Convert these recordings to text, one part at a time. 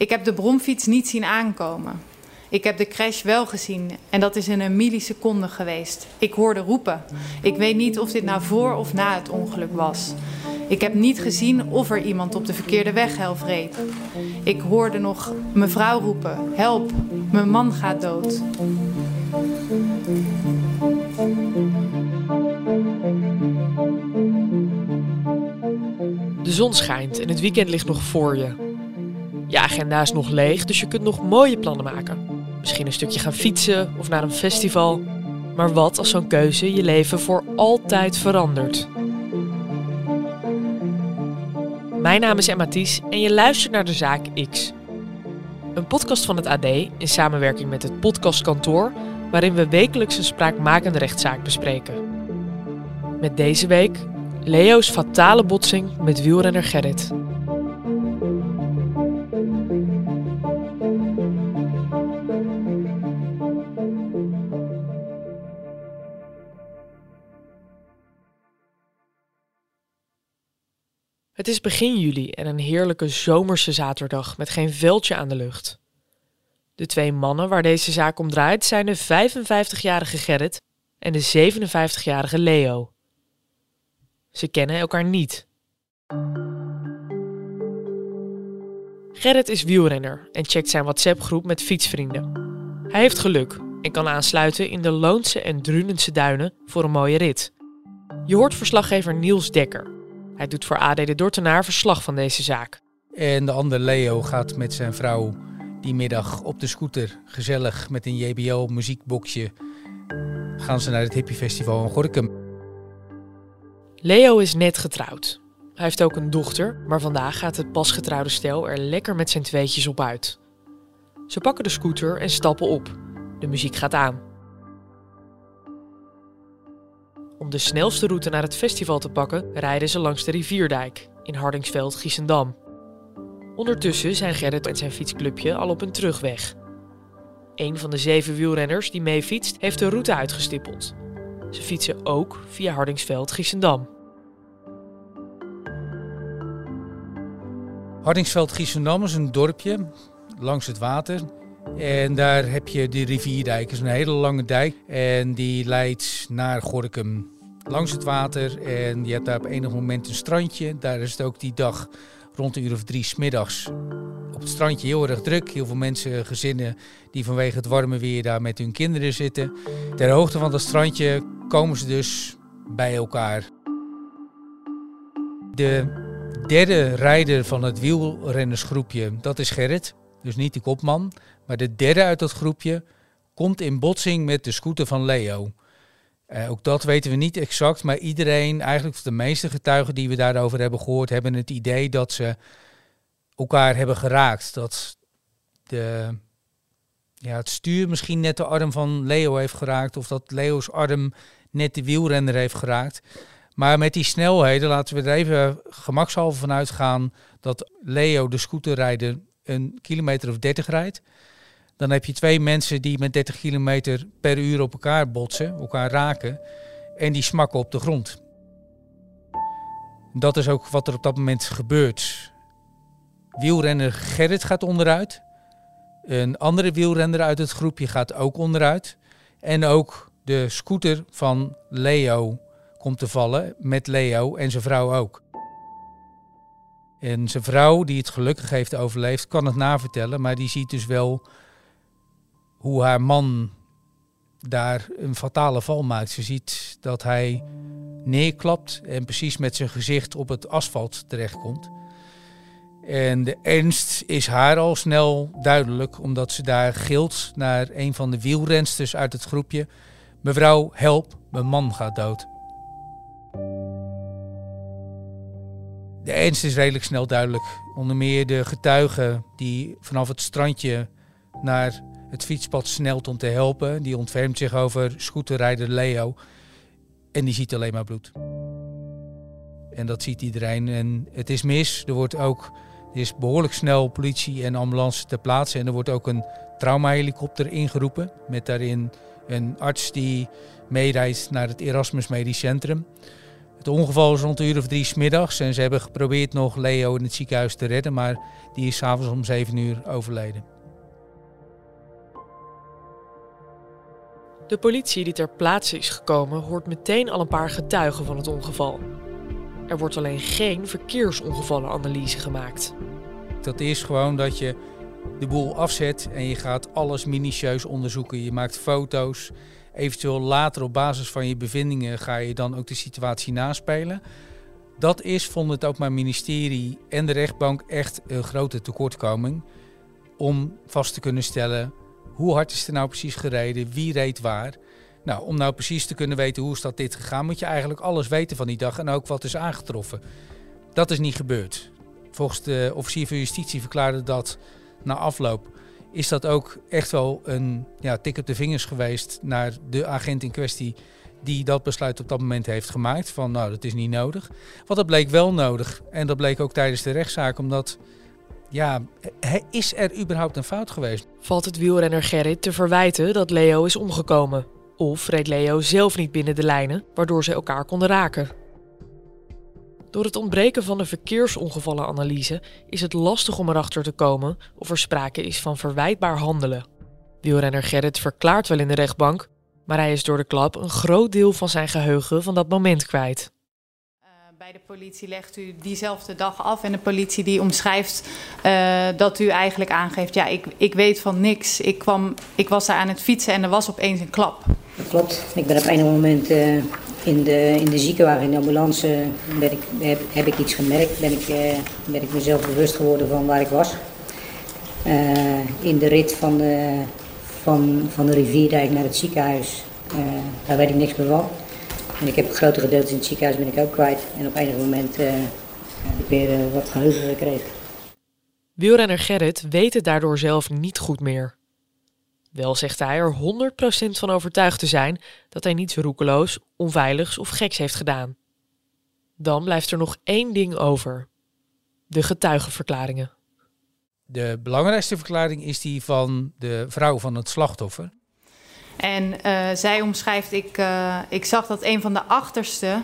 Ik heb de bromfiets niet zien aankomen. Ik heb de crash wel gezien en dat is in een milliseconde geweest. Ik hoorde roepen. Ik weet niet of dit nou voor of na het ongeluk was. Ik heb niet gezien of er iemand op de verkeerde weghelft reed. Ik hoorde nog mevrouw roepen: Help, mijn man gaat dood. De zon schijnt en het weekend ligt nog voor je. Je agenda is nog leeg, dus je kunt nog mooie plannen maken. Misschien een stukje gaan fietsen of naar een festival. Maar wat als zo'n keuze je leven voor altijd verandert? Mijn naam is Emma Thies en je luistert naar de Zaak X. Een podcast van het AD in samenwerking met het Podcastkantoor, waarin we wekelijks een spraakmakende rechtszaak bespreken. Met deze week Leo's fatale botsing met wielrenner Gerrit. Het is begin juli en een heerlijke zomerse zaterdag met geen veldje aan de lucht. De twee mannen waar deze zaak om draait zijn de 55-jarige Gerrit en de 57-jarige Leo. Ze kennen elkaar niet. Gerrit is wielrenner en checkt zijn WhatsApp-groep met fietsvrienden. Hij heeft geluk en kan aansluiten in de Loonse en Drunense duinen voor een mooie rit. Je hoort verslaggever Niels Dekker, hij doet voor AD de Dortenaar verslag van deze zaak. En de andere Leo gaat met zijn vrouw die middag op de scooter gezellig met een JBL muziekboxje gaan ze naar het hippiefestival in Gorkum. Leo is net getrouwd. Hij heeft ook een dochter, maar vandaag gaat het pasgetrouwde stel er lekker met zijn tweetjes op uit. Ze pakken de scooter en stappen op. De muziek gaat aan. Om de snelste route naar het festival te pakken, rijden ze langs de rivierdijk in Hardingsveld-Giessendam. Ondertussen zijn Gerrit en zijn fietsclubje al op hun terugweg. Een van de zeven wielrenners die mee fietst, heeft de route uitgestippeld. Ze fietsen ook via Hardingsveld-Giessendam. Hardingsveld-Giessendam is een dorpje langs het water. En daar heb je de rivierdijk. Dat is een hele lange dijk. En die leidt naar Gorkum langs het water. En je hebt daar op enig moment een strandje. Daar is het ook die dag rond een uur of drie smiddags op het strandje heel erg druk. Heel veel mensen, gezinnen die vanwege het warme weer daar met hun kinderen zitten. Ter hoogte van dat strandje komen ze dus bij elkaar. De derde rijder van het wielrennersgroepje, dat is Gerrit. Dus niet de kopman. Maar de derde uit dat groepje komt in botsing met de scooter van Leo. Uh, ook dat weten we niet exact, maar iedereen, eigenlijk de meeste getuigen die we daarover hebben gehoord, hebben het idee dat ze elkaar hebben geraakt. Dat de, ja, het stuur misschien net de arm van Leo heeft geraakt, of dat Leo's arm net de wielrenner heeft geraakt. Maar met die snelheden laten we er even gemakshalve van uitgaan dat Leo, de scooterrijder, een kilometer of 30 rijdt. Dan heb je twee mensen die met 30 kilometer per uur op elkaar botsen, elkaar raken. En die smakken op de grond. Dat is ook wat er op dat moment gebeurt. Wielrenner Gerrit gaat onderuit. Een andere wielrenner uit het groepje gaat ook onderuit. En ook de scooter van Leo komt te vallen met Leo en zijn vrouw ook. En zijn vrouw, die het gelukkig heeft overleefd, kan het navertellen, maar die ziet dus wel hoe haar man daar een fatale val maakt. Ze ziet dat hij neerklapt en precies met zijn gezicht op het asfalt terechtkomt. En de ernst is haar al snel duidelijk, omdat ze daar gilt naar een van de wielrensters uit het groepje. Mevrouw, help, mijn man gaat dood. De ernst is redelijk snel duidelijk. Onder meer de getuige die vanaf het strandje naar het fietspad snelt om te helpen. Die ontfermt zich over scooterrijder Leo. En die ziet alleen maar bloed. En dat ziet iedereen. En het is mis. Er wordt ook er is behoorlijk snel politie en ambulance ter plaatse. En er wordt ook een traumahelikopter ingeroepen. Met daarin een arts die meereist naar het Erasmus Medisch Centrum. Het ongeval is rond de uur of drie smiddags en ze hebben geprobeerd nog Leo in het ziekenhuis te redden, maar die is s'avonds om zeven uur overleden. De politie die ter plaatse is gekomen hoort meteen al een paar getuigen van het ongeval. Er wordt alleen geen verkeersongevallenanalyse gemaakt. Dat is gewoon dat je de boel afzet en je gaat alles minutieus onderzoeken. Je maakt foto's. Eventueel later op basis van je bevindingen ga je dan ook de situatie naspelen. Dat is, vond het ook mijn ministerie en de rechtbank echt een grote tekortkoming. Om vast te kunnen stellen hoe hard is er nou precies gereden, wie reed waar. Nou, om nou precies te kunnen weten hoe is dat dit gegaan, moet je eigenlijk alles weten van die dag en ook wat is aangetroffen. Dat is niet gebeurd. Volgens de officier van justitie verklaarde dat na afloop is dat ook echt wel een ja, tik op de vingers geweest naar de agent in kwestie die dat besluit op dat moment heeft gemaakt. Van nou, dat is niet nodig. Want dat bleek wel nodig. En dat bleek ook tijdens de rechtszaak, omdat ja, is er überhaupt een fout geweest? Valt het wielrenner Gerrit te verwijten dat Leo is omgekomen? Of reed Leo zelf niet binnen de lijnen, waardoor ze elkaar konden raken? Door het ontbreken van een verkeersongevallenanalyse is het lastig om erachter te komen of er sprake is van verwijtbaar handelen. Wielrenner Gerrit verklaart wel in de rechtbank, maar hij is door de klap een groot deel van zijn geheugen van dat moment kwijt. Uh, bij de politie legt u diezelfde dag af en de politie die omschrijft uh, dat u eigenlijk aangeeft: ja, ik, ik weet van niks. Ik, kwam, ik was daar aan het fietsen en er was opeens een klap. Dat klopt. Ik ben op een moment uh, in, de, in de ziekenwagen, in de ambulance, ben ik, heb, heb ik iets gemerkt. Ben ik, ben ik mezelf bewust geworden van waar ik was. in de rit van de, van, van de rivierdijk naar het ziekenhuis, daar weet ik niks meer van. En ik heb grote gedeeltes in het ziekenhuis ben ik ook kwijt. En op enig moment heb ik weer wat geheugen gekregen. Wielrenner Gerrit weet het daardoor zelf niet goed meer. Wel zegt hij er 100% van overtuigd te zijn dat hij niets roekeloos, onveiligs of geks heeft gedaan. Dan blijft er nog één ding over: de getuigenverklaringen. De belangrijkste verklaring is die van de vrouw van het slachtoffer. En uh, zij omschrijft: ik, uh, ik zag dat een van de achterste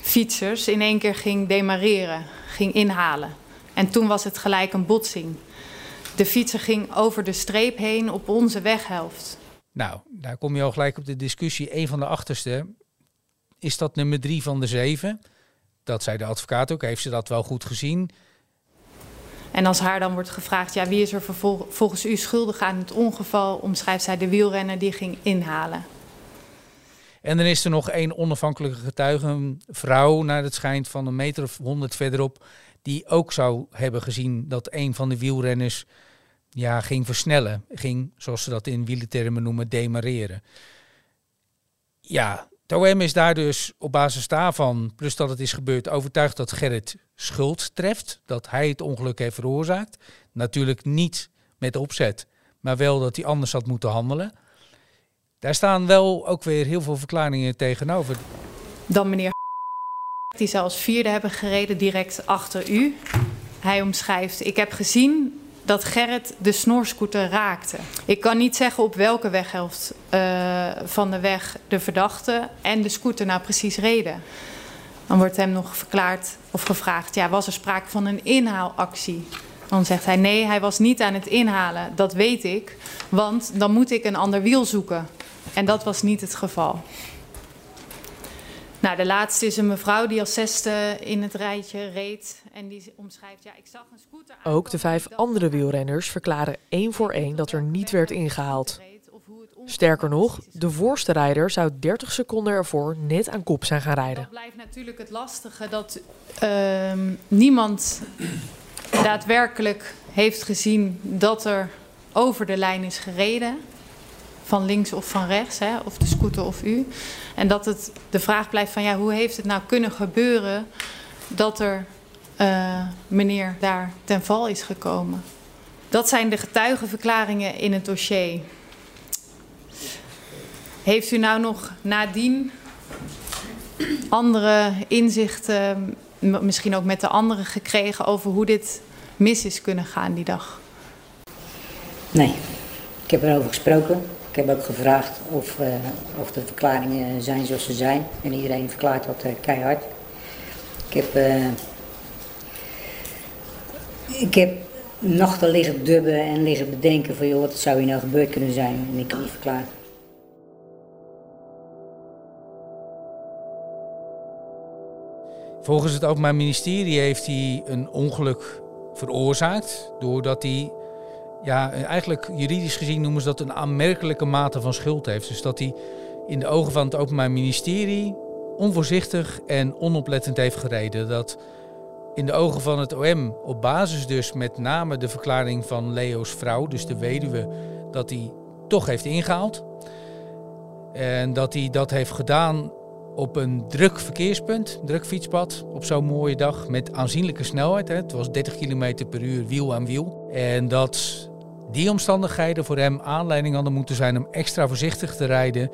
fietsers in één keer ging demareren, ging inhalen. En toen was het gelijk een botsing. De fietser ging over de streep heen op onze weghelft. Nou, daar kom je al gelijk op de discussie. Een van de achterste, is dat nummer drie van de zeven? Dat zei de advocaat ook. Heeft ze dat wel goed gezien? En als haar dan wordt gevraagd, ja, wie is er volgens u schuldig aan het ongeval, omschrijft zij de wielrenner die ging inhalen. En dan is er nog één onafhankelijke getuige, een vrouw naar het schijnt van een meter of honderd verderop, die ook zou hebben gezien dat een van de wielrenners ja, ging versnellen. Ging, zoals ze dat in wielertermen noemen, demareren. Ja, het is daar dus op basis daarvan, plus dat het is gebeurd, overtuigd dat Gerrit schuld treft. Dat hij het ongeluk heeft veroorzaakt. Natuurlijk niet met opzet, maar wel dat hij anders had moeten handelen. Daar staan wel ook weer heel veel verklaringen tegenover. Dan meneer die zelfs vierde hebben gereden direct achter u. Hij omschrijft, ik heb gezien dat Gerrit de snorscooter raakte. Ik kan niet zeggen op welke weghelft uh, van de weg de verdachte en de scooter nou precies reden. Dan wordt hem nog verklaard of gevraagd: ja, was er sprake van een inhaalactie? Dan zegt hij: nee, hij was niet aan het inhalen. Dat weet ik, want dan moet ik een ander wiel zoeken. En dat was niet het geval. Nou, de laatste is een mevrouw die als zesde in het rijtje reed. En die omschrijft, ja, ik zag een scooter... Ook de vijf andere wielrenners verklaren één voor één dat er niet werd ingehaald. Sterker nog, de voorste rijder zou 30 seconden ervoor net aan kop zijn gaan rijden. Dat blijft natuurlijk het lastige dat uh, niemand daadwerkelijk heeft gezien dat er over de lijn is gereden van links of van rechts, hè, of de scooter of u. En dat het de vraag blijft van ja, hoe heeft het nou kunnen gebeuren dat er uh, meneer daar ten val is gekomen. Dat zijn de getuigenverklaringen in het dossier. Heeft u nou nog nadien andere inzichten, misschien ook met de anderen gekregen over hoe dit mis is kunnen gaan die dag? Nee, ik heb erover gesproken. Ik heb ook gevraagd of, uh, of de verklaringen zijn zoals ze zijn. En iedereen verklaart dat uh, keihard. Ik heb, uh, ik heb nachten liggen dubben en liggen bedenken van joh, wat zou hier nou gebeurd kunnen zijn en ik kan niet verklaren. Volgens het Openbaar Ministerie heeft hij een ongeluk veroorzaakt doordat hij ja, eigenlijk juridisch gezien noemen ze dat een aanmerkelijke mate van schuld heeft. Dus dat hij in de ogen van het Openbaar Ministerie onvoorzichtig en onoplettend heeft gereden. Dat in de ogen van het OM op basis dus met name de verklaring van Leo's vrouw, dus de weduwe, dat hij toch heeft ingehaald. En dat hij dat heeft gedaan op een druk verkeerspunt, druk fietspad, op zo'n mooie dag met aanzienlijke snelheid. Hè. Het was 30 km per uur wiel aan wiel. En dat die omstandigheden voor hem aanleiding hadden moeten zijn om extra voorzichtig te rijden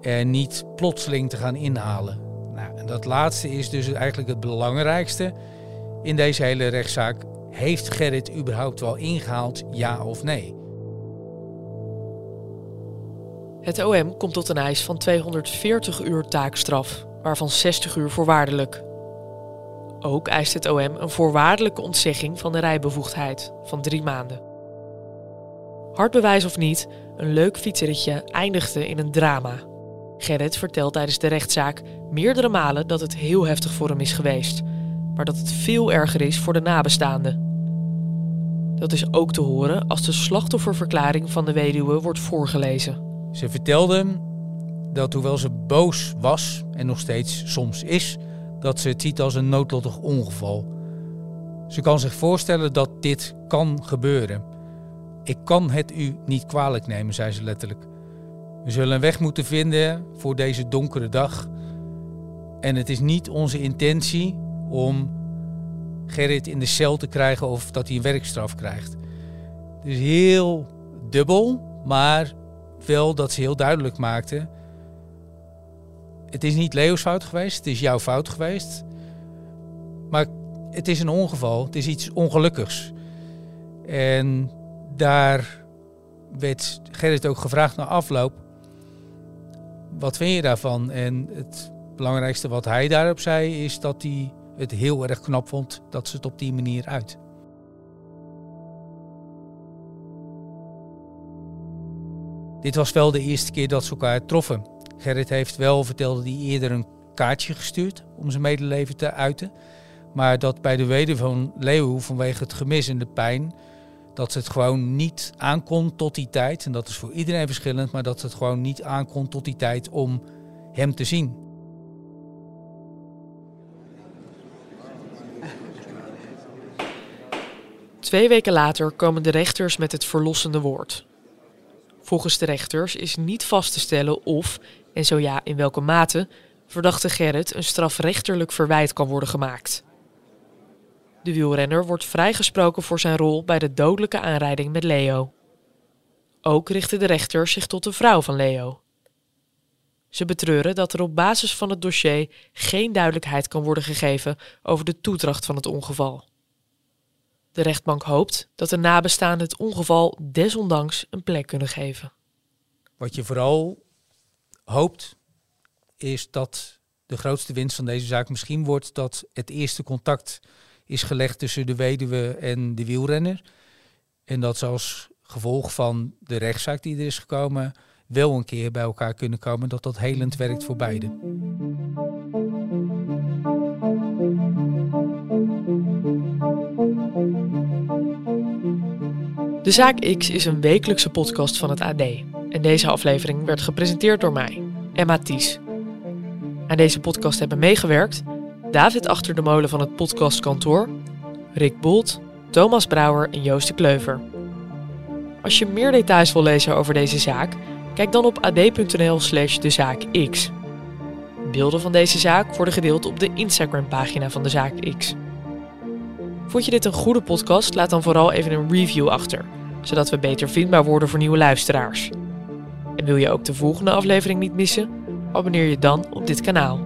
en niet plotseling te gaan inhalen. Nou, en dat laatste is dus eigenlijk het belangrijkste in deze hele rechtszaak. Heeft Gerrit überhaupt wel ingehaald, ja of nee? Het OM komt tot een eis van 240 uur taakstraf, waarvan 60 uur voorwaardelijk. Ook eist het OM een voorwaardelijke ontzegging van de rijbevoegdheid van drie maanden. Hard bewijs of niet, een leuk fietsritje eindigde in een drama. Gerrit vertelt tijdens de rechtszaak meerdere malen dat het heel heftig voor hem is geweest, maar dat het veel erger is voor de nabestaanden. Dat is ook te horen als de slachtofferverklaring van de weduwe wordt voorgelezen. Ze vertelde dat hoewel ze boos was en nog steeds soms is, dat ze het ziet als een noodlottig ongeval. Ze kan zich voorstellen dat dit kan gebeuren. Ik kan het u niet kwalijk nemen, zei ze letterlijk. We zullen een weg moeten vinden voor deze donkere dag. En het is niet onze intentie om Gerrit in de cel te krijgen of dat hij een werkstraf krijgt. Het is heel dubbel, maar wel dat ze heel duidelijk maakte. Het is niet Leo's fout geweest, het is jouw fout geweest. Maar het is een ongeval, het is iets ongelukkigs. En daar werd Gerrit ook gevraagd na afloop. Wat vind je daarvan? En het belangrijkste wat hij daarop zei is dat hij het heel erg knap vond dat ze het op die manier uit. Dit was wel de eerste keer dat ze elkaar troffen. Gerrit heeft wel, vertelde hij eerder, een kaartje gestuurd om zijn medeleven te uiten. Maar dat bij de weder van Leeuw vanwege het gemis en de pijn, dat het gewoon niet aankon tot die tijd. En dat is voor iedereen verschillend, maar dat het gewoon niet aankon tot die tijd om hem te zien. Twee weken later komen de rechters met het verlossende woord. Volgens de rechters is niet vast te stellen of, en zo ja in welke mate, verdachte Gerrit een strafrechterlijk verwijt kan worden gemaakt. De wielrenner wordt vrijgesproken voor zijn rol bij de dodelijke aanrijding met Leo. Ook richten de rechters zich tot de vrouw van Leo. Ze betreuren dat er op basis van het dossier geen duidelijkheid kan worden gegeven over de toedracht van het ongeval. De rechtbank hoopt dat de nabestaanden het ongeval desondanks een plek kunnen geven. Wat je vooral hoopt, is dat de grootste winst van deze zaak misschien wordt dat het eerste contact is gelegd tussen de weduwe en de wielrenner. En dat ze als gevolg van de rechtszaak die er is gekomen, wel een keer bij elkaar kunnen komen, dat dat helend werkt voor beiden. De Zaak X is een wekelijkse podcast van het AD. En deze aflevering werd gepresenteerd door mij, Emma Ties. Aan deze podcast hebben meegewerkt David Achter de Molen van het podcastkantoor, Rick Bolt, Thomas Brouwer en Joost de Kleuver. Als je meer details wil lezen over deze zaak, kijk dan op ad.nl slash dezaakx. Beelden van deze zaak worden gedeeld op de Instagram-pagina van de Zaak X. Vond je dit een goede podcast? Laat dan vooral even een review achter, zodat we beter vindbaar worden voor nieuwe luisteraars. En wil je ook de volgende aflevering niet missen? Abonneer je dan op dit kanaal.